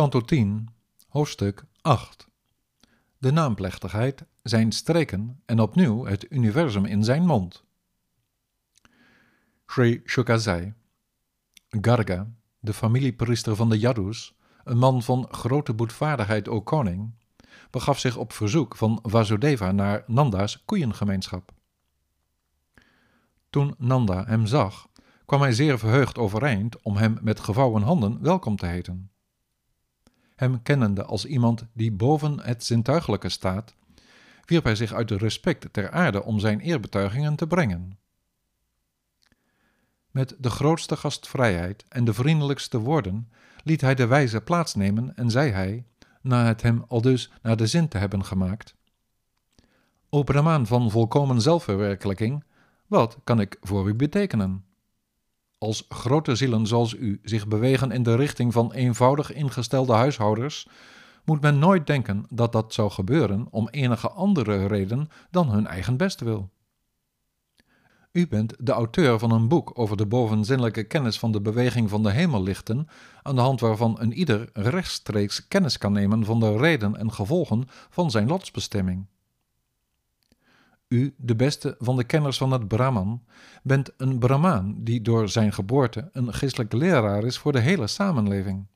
Kanto 10, hoofdstuk 8. De naamplechtigheid, zijn streken en opnieuw het universum in zijn mond. Sri Shukazai. Garga, de familiepriester van de Yadus, een man van grote boetvaardigheid, o koning, begaf zich op verzoek van Vasudeva naar Nanda's koeiengemeenschap. Toen Nanda hem zag, kwam hij zeer verheugd overeind om hem met gevouwen handen welkom te heten. Hem kennende als iemand die boven het zintuigelijke staat, wierp hij zich uit respect ter aarde om zijn eerbetuigingen te brengen. Met de grootste gastvrijheid en de vriendelijkste woorden liet hij de wijze plaatsnemen en zei hij, na het hem aldus naar de zin te hebben gemaakt: O Brahmaan van volkomen zelfverwerkelijking, wat kan ik voor u betekenen? Als grote zielen zoals u zich bewegen in de richting van eenvoudig ingestelde huishouders, moet men nooit denken dat dat zou gebeuren om enige andere reden dan hun eigen bestwil. U bent de auteur van een boek over de bovenzinnelijke kennis van de beweging van de hemellichten, aan de hand waarvan een ieder rechtstreeks kennis kan nemen van de reden en gevolgen van zijn lotsbestemming. U, de beste van de kenners van het Brahman, bent een Brahmaan die door zijn geboorte een geestelijk leraar is voor de hele samenleving.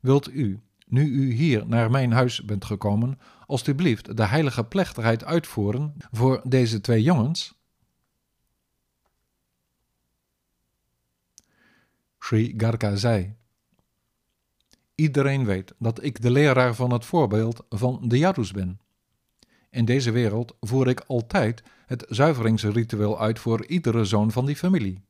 Wilt u, nu u hier naar mijn huis bent gekomen, alstublieft de heilige plechtigheid uitvoeren voor deze twee jongens? Sri Garga zei: Iedereen weet dat ik de leraar van het voorbeeld van de Yadus ben. In deze wereld voer ik altijd het zuiveringsritueel uit voor iedere zoon van die familie.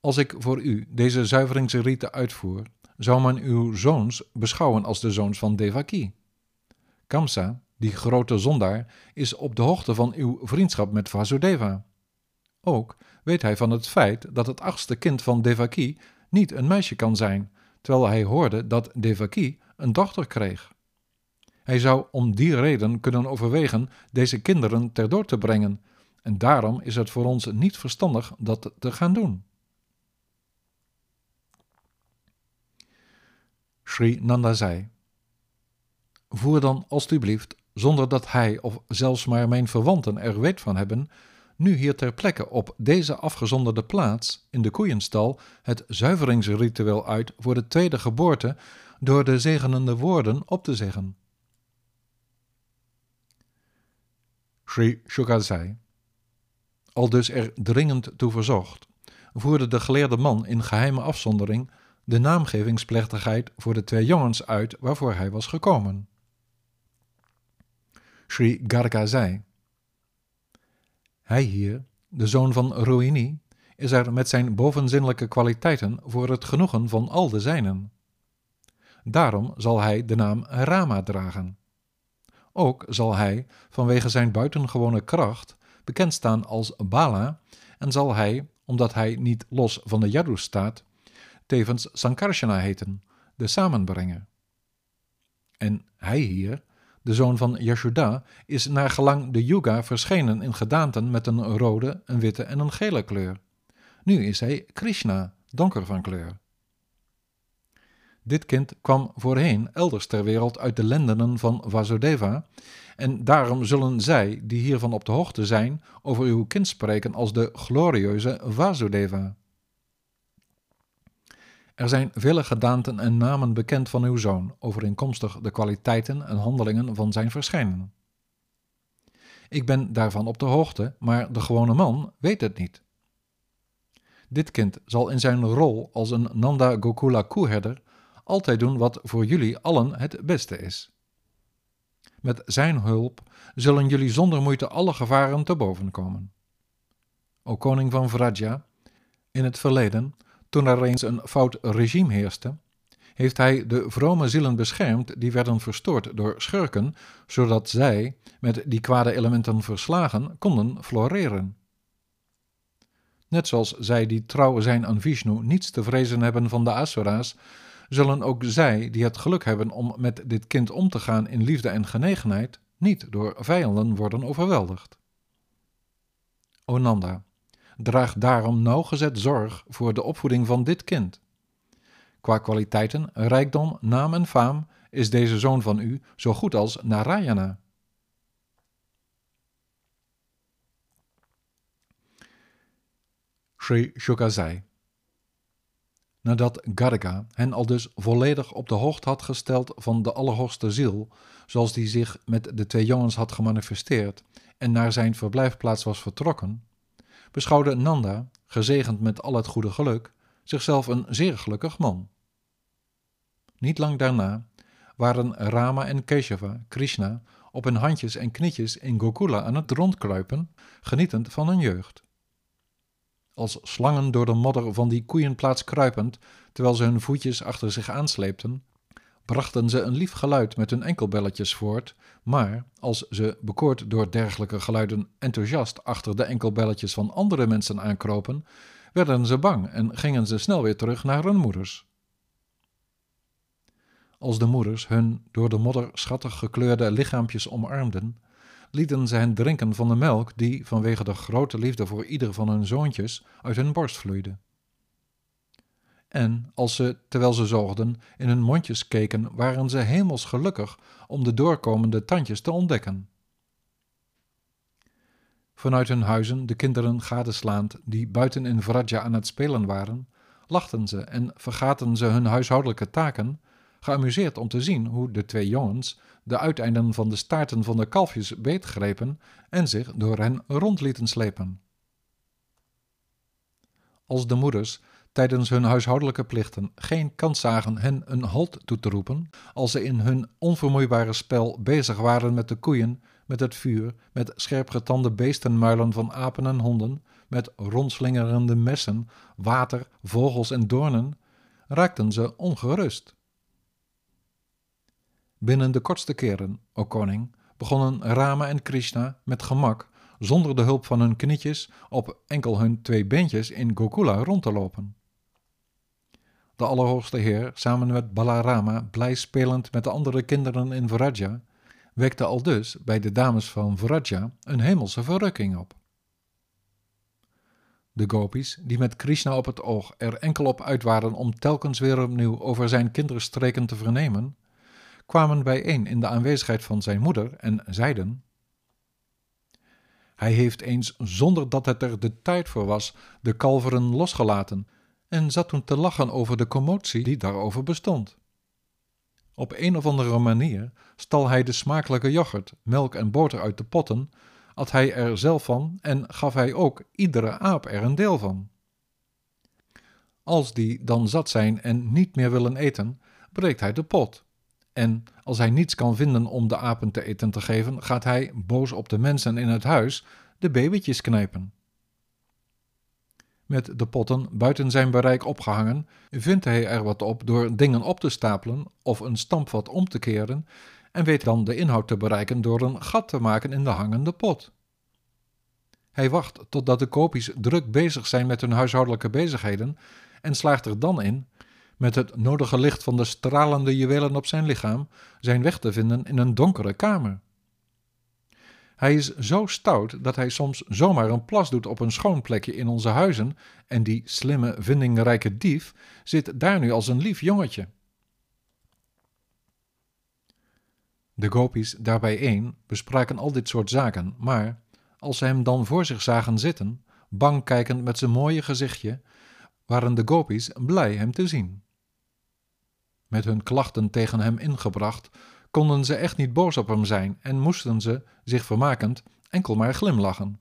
Als ik voor u deze zuiveringsriten uitvoer, zou men uw zoons beschouwen als de zoons van Devaki. Kamsa, die grote zondaar, is op de hoogte van uw vriendschap met Vasudeva. Ook weet hij van het feit dat het achtste kind van Devaki niet een meisje kan zijn, terwijl hij hoorde dat Devaki een dochter kreeg. Hij zou om die reden kunnen overwegen deze kinderen ter dood te brengen, en daarom is het voor ons niet verstandig dat te gaan doen. Sri Nanda zei: Voer dan alstublieft, zonder dat hij of zelfs maar mijn verwanten er weet van hebben, nu hier ter plekke op deze afgezonderde plaats in de koeienstal het zuiveringsritueel uit voor de tweede geboorte door de zegenende woorden op te zeggen. Sri Shuka zei. Al dus er dringend toe verzocht, voerde de geleerde man in geheime afzondering de naamgevingsplechtigheid voor de twee jongens uit waarvoor hij was gekomen. Sri Garga zei: Hij hier, de zoon van Rohini, is er met zijn bovenzinnelijke kwaliteiten voor het genoegen van al de zijnen. Daarom zal hij de naam Rama dragen. Ook zal hij, vanwege zijn buitengewone kracht, bekend staan als Bala en zal hij, omdat hij niet los van de Yadu staat, tevens Sankarsana heten, de samenbrenger. En hij hier, de zoon van Yashoda, is naar gelang de Yuga verschenen in gedaanten met een rode, een witte en een gele kleur. Nu is hij Krishna, donker van kleur. Dit kind kwam voorheen elders ter wereld uit de lendenen van Vasudeva, en daarom zullen zij, die hiervan op de hoogte zijn, over uw kind spreken als de glorieuze Vasudeva. Er zijn vele gedaanten en namen bekend van uw zoon, overeenkomstig de kwaliteiten en handelingen van zijn verschijnen. Ik ben daarvan op de hoogte, maar de gewone man weet het niet. Dit kind zal in zijn rol als een Nanda Gokula koeherder altijd doen wat voor jullie allen het beste is. Met zijn hulp zullen jullie zonder moeite alle gevaren te boven komen. O koning van Vraja, in het verleden, toen er eens een fout regime heerste, heeft hij de vrome zielen beschermd die werden verstoord door schurken, zodat zij, met die kwade elementen verslagen, konden floreren. Net zoals zij die trouw zijn aan Vishnu niets te vrezen hebben van de Asura's, zullen ook zij die het geluk hebben om met dit kind om te gaan in liefde en genegenheid, niet door vijanden worden overweldigd. Onanda, draag daarom nauwgezet zorg voor de opvoeding van dit kind. Qua kwaliteiten, rijkdom, naam en faam is deze zoon van u zo goed als Narayana. Sri Shuka zei. Nadat Garga hen al dus volledig op de hoogte had gesteld van de Allerhoogste Ziel, zoals die zich met de twee jongens had gemanifesteerd en naar zijn verblijfplaats was vertrokken, beschouwde Nanda, gezegend met al het goede geluk, zichzelf een zeer gelukkig man. Niet lang daarna waren Rama en Keshava, Krishna, op hun handjes en knietjes in Gokula aan het rondkruipen, genietend van hun jeugd. Als slangen door de modder van die koeienplaats kruipend, terwijl ze hun voetjes achter zich aansleepten, brachten ze een lief geluid met hun enkelbelletjes voort, maar als ze, bekoord door dergelijke geluiden, enthousiast achter de enkelbelletjes van andere mensen aankropen, werden ze bang en gingen ze snel weer terug naar hun moeders. Als de moeders hun door de modder schattig gekleurde lichaampjes omarmden, lieten ze hen drinken van de melk die, vanwege de grote liefde voor ieder van hun zoontjes, uit hun borst vloeide. En als ze, terwijl ze zoogden, in hun mondjes keken, waren ze hemels gelukkig om de doorkomende tandjes te ontdekken. Vanuit hun huizen de kinderen gadeslaand die buiten in Vraja aan het spelen waren, lachten ze en vergaten ze hun huishoudelijke taken, geamuseerd om te zien hoe de twee jongens de uiteinden van de staarten van de kalfjes beetgrepen en zich door hen rond lieten slepen. Als de moeders tijdens hun huishoudelijke plichten geen kans zagen hen een halt toe te roepen, als ze in hun onvermoeibare spel bezig waren met de koeien, met het vuur, met scherpgetande beestenmuilen van apen en honden, met rondslingerende messen, water, vogels en doornen, raakten ze ongerust. Binnen de kortste keren, o koning, begonnen Rama en Krishna met gemak, zonder de hulp van hun knietjes, op enkel hun twee beentjes in Gokula rond te lopen. De Allerhoogste Heer, samen met Balarama, blij spelend met de andere kinderen in Vraja, wekte al dus bij de dames van Vraja een hemelse verrukking op. De gopis, die met Krishna op het oog er enkel op uit waren om telkens weer opnieuw over zijn kinderstreken te vernemen, kwamen bijeen in de aanwezigheid van zijn moeder en zeiden: Hij heeft eens, zonder dat het er de tijd voor was, de kalveren losgelaten en zat toen te lachen over de commotie die daarover bestond. Op een of andere manier stal hij de smakelijke yoghurt, melk en boter uit de potten, at hij er zelf van en gaf hij ook iedere aap er een deel van. Als die dan zat zijn en niet meer willen eten, breekt hij de pot. En als hij niets kan vinden om de apen te eten te geven, gaat hij, boos op de mensen in het huis, de babytjes knijpen. Met de potten buiten zijn bereik opgehangen, vindt hij er wat op door dingen op te stapelen of een stampvat om te keren en weet dan de inhoud te bereiken door een gat te maken in de hangende pot. Hij wacht totdat de kopies druk bezig zijn met hun huishoudelijke bezigheden en slaagt er dan in met het nodige licht van de stralende juwelen op zijn lichaam, zijn weg te vinden in een donkere kamer. Hij is zo stout dat hij soms zomaar een plas doet op een schoon plekje in onze huizen, en die slimme, vindingrijke dief zit daar nu als een lief jongetje. De gopis daarbij één bespraken al dit soort zaken, maar als ze hem dan voor zich zagen zitten, bang kijkend met zijn mooie gezichtje, waren de gopis blij hem te zien met hun klachten tegen hem ingebracht, konden ze echt niet boos op hem zijn en moesten ze, zich vermakend, enkel maar glimlachen.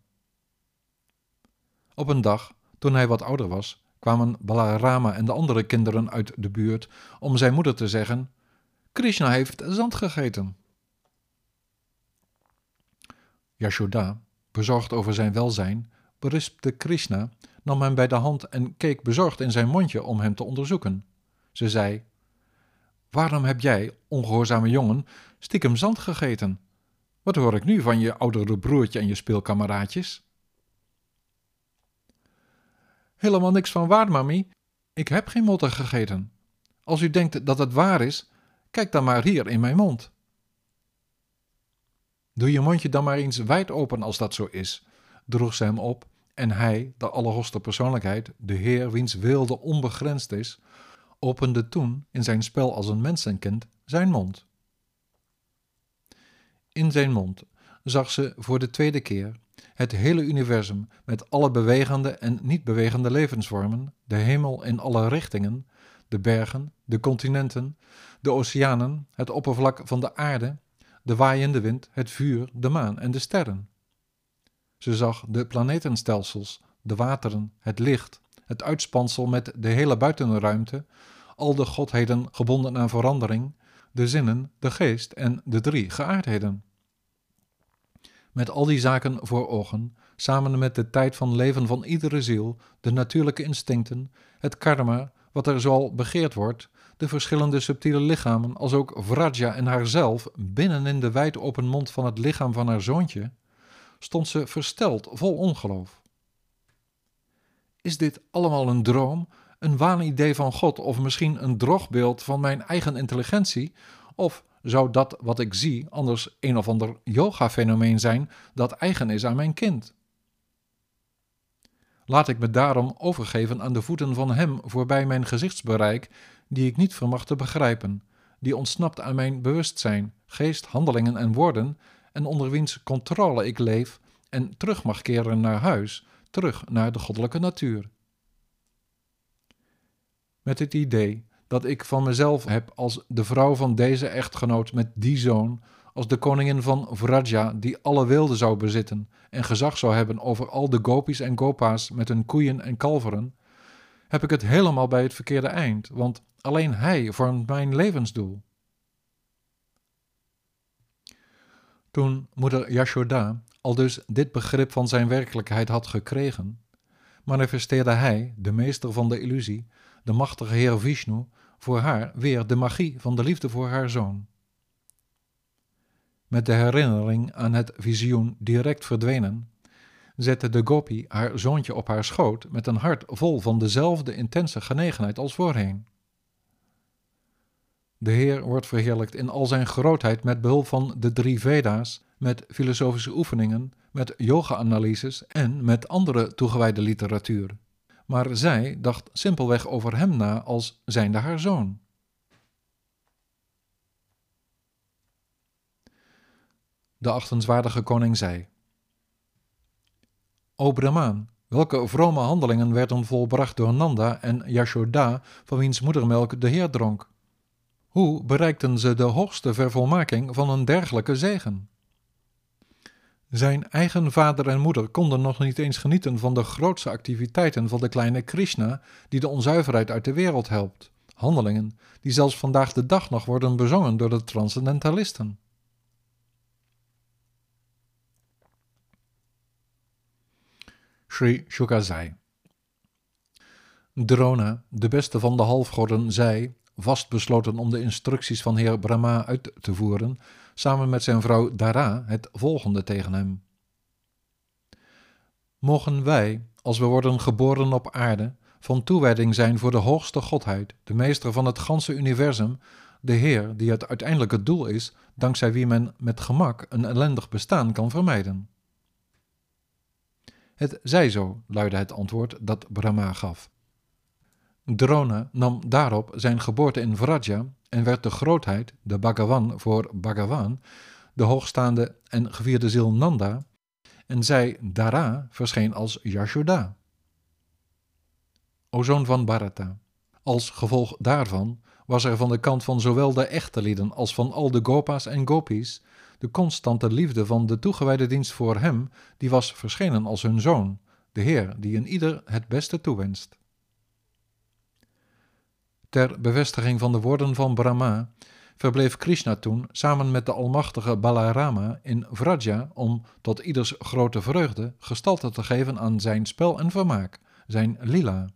Op een dag, toen hij wat ouder was, kwamen Balarama en de andere kinderen uit de buurt om zijn moeder te zeggen: Krishna heeft zand gegeten. Yashoda, bezorgd over zijn welzijn, berispte Krishna, nam hem bij de hand en keek bezorgd in zijn mondje om hem te onderzoeken. Ze zei: Waarom heb jij, ongehoorzame jongen, stiekem zand gegeten? Wat hoor ik nu van je oudere broertje en je speelkameraadjes? Helemaal niks van waar, mami. Ik heb geen motter gegeten. Als u denkt dat het waar is, kijk dan maar hier in mijn mond. Doe je mondje dan maar eens wijd open als dat zo is, droeg ze hem op, en hij, de allerhoogste persoonlijkheid, de Heer wiens wilde onbegrensd is, opende toen in zijn spel als een mensenkind zijn mond. In zijn mond zag ze voor de tweede keer het hele universum met alle bewegende en niet bewegende levensvormen, de hemel in alle richtingen, de bergen, de continenten, de oceanen, het oppervlak van de aarde, de waaiende wind, het vuur, de maan en de sterren. Ze zag de planetenstelsels, de wateren, het licht, het uitspansel met de hele buitenruimte, al de godheden gebonden aan verandering, de zinnen, de geest en de drie geaardheden. Met al die zaken voor ogen, samen met de tijd van leven van iedere ziel, de natuurlijke instincten, het karma, wat er zoal begeerd wordt, de verschillende subtiele lichamen, als ook Vraja en haarzelf, binnen in de wijd open mond van het lichaam van haar zoontje, stond ze versteld, vol ongeloof. Is dit allemaal een droom, een waanidee van God of misschien een drogbeeld van mijn eigen intelligentie? Of zou dat wat ik zie anders een of ander yoga-fenomeen zijn dat eigen is aan mijn kind? Laat ik me daarom overgeven aan de voeten van Hem voorbij mijn gezichtsbereik, die ik niet vermag te begrijpen, die ontsnapt aan mijn bewustzijn, geest, handelingen en woorden, en onder wiens controle ik leef en terug mag keren naar huis, terug naar de goddelijke natuur. Met het idee dat ik van mezelf heb als de vrouw van deze echtgenoot met die zoon, als de koningin van Vraja die alle wilde zou bezitten en gezag zou hebben over al de gopis en gopa's met hun koeien en kalveren, heb ik het helemaal bij het verkeerde eind, want alleen hij vormt mijn levensdoel. Toen moeder Yashoda al dus dit begrip van zijn werkelijkheid had gekregen, manifesteerde hij, de meester van de illusie, de machtige Heer Vishnu, voor haar weer de magie van de liefde voor haar zoon. Met de herinnering aan het visioen direct verdwenen, zette de gopi haar zoontje op haar schoot met een hart vol van dezelfde intense genegenheid als voorheen. De Heer wordt verheerlijkt in al zijn grootheid met behulp van de drie Veda's, met filosofische oefeningen, met yoga-analyses en met andere toegewijde literatuur. Maar zij dacht simpelweg over hem na als zijnde haar zoon. De achtenswaardige koning zei: O Brahmaan, welke vrome handelingen werden volbracht door Nanda en Yashoda, van wiens moedermelk de Heer dronk? Hoe bereikten ze de hoogste vervolmaking van een dergelijke zegen? Zijn eigen vader en moeder konden nog niet eens genieten van de grootste activiteiten van de kleine Krishna, die de onzuiverheid uit de wereld helpt. Handelingen die zelfs vandaag de dag nog worden bezongen door de transcendentalisten. Sri Shuka zei. Drona, de beste van de halfgoden, zei, vastbesloten om de instructies van heer Brahma uit te voeren, samen met zijn vrouw Dara het volgende tegen hem. Mogen wij, als we worden geboren op aarde, van toewijding zijn voor de hoogste godheid, de meester van het ganse universum, de Heer die het uiteindelijke doel is, dankzij wie men met gemak een ellendig bestaan kan vermijden. Het zij zo, luidde het antwoord dat Brahma gaf. Drona nam daarop zijn geboorte in Vraja en werd de grootheid, de Bhagavan voor Bhagavan, de hoogstaande en gevierde ziel Nanda, en zij, Dara, verscheen als Yashoda. O zoon van Bharata, als gevolg daarvan was er van de kant van zowel de echte lieden als van al de gopa's en gopis de constante liefde van de toegewijde dienst voor hem, die was verschenen als hun zoon, de Heer die in ieder het beste toewenst. Ter bevestiging van de woorden van Brahma verbleef Krishna toen samen met de almachtige Balarama in Vraja om tot ieders grote vreugde gestalte te geven aan zijn spel en vermaak, zijn lila.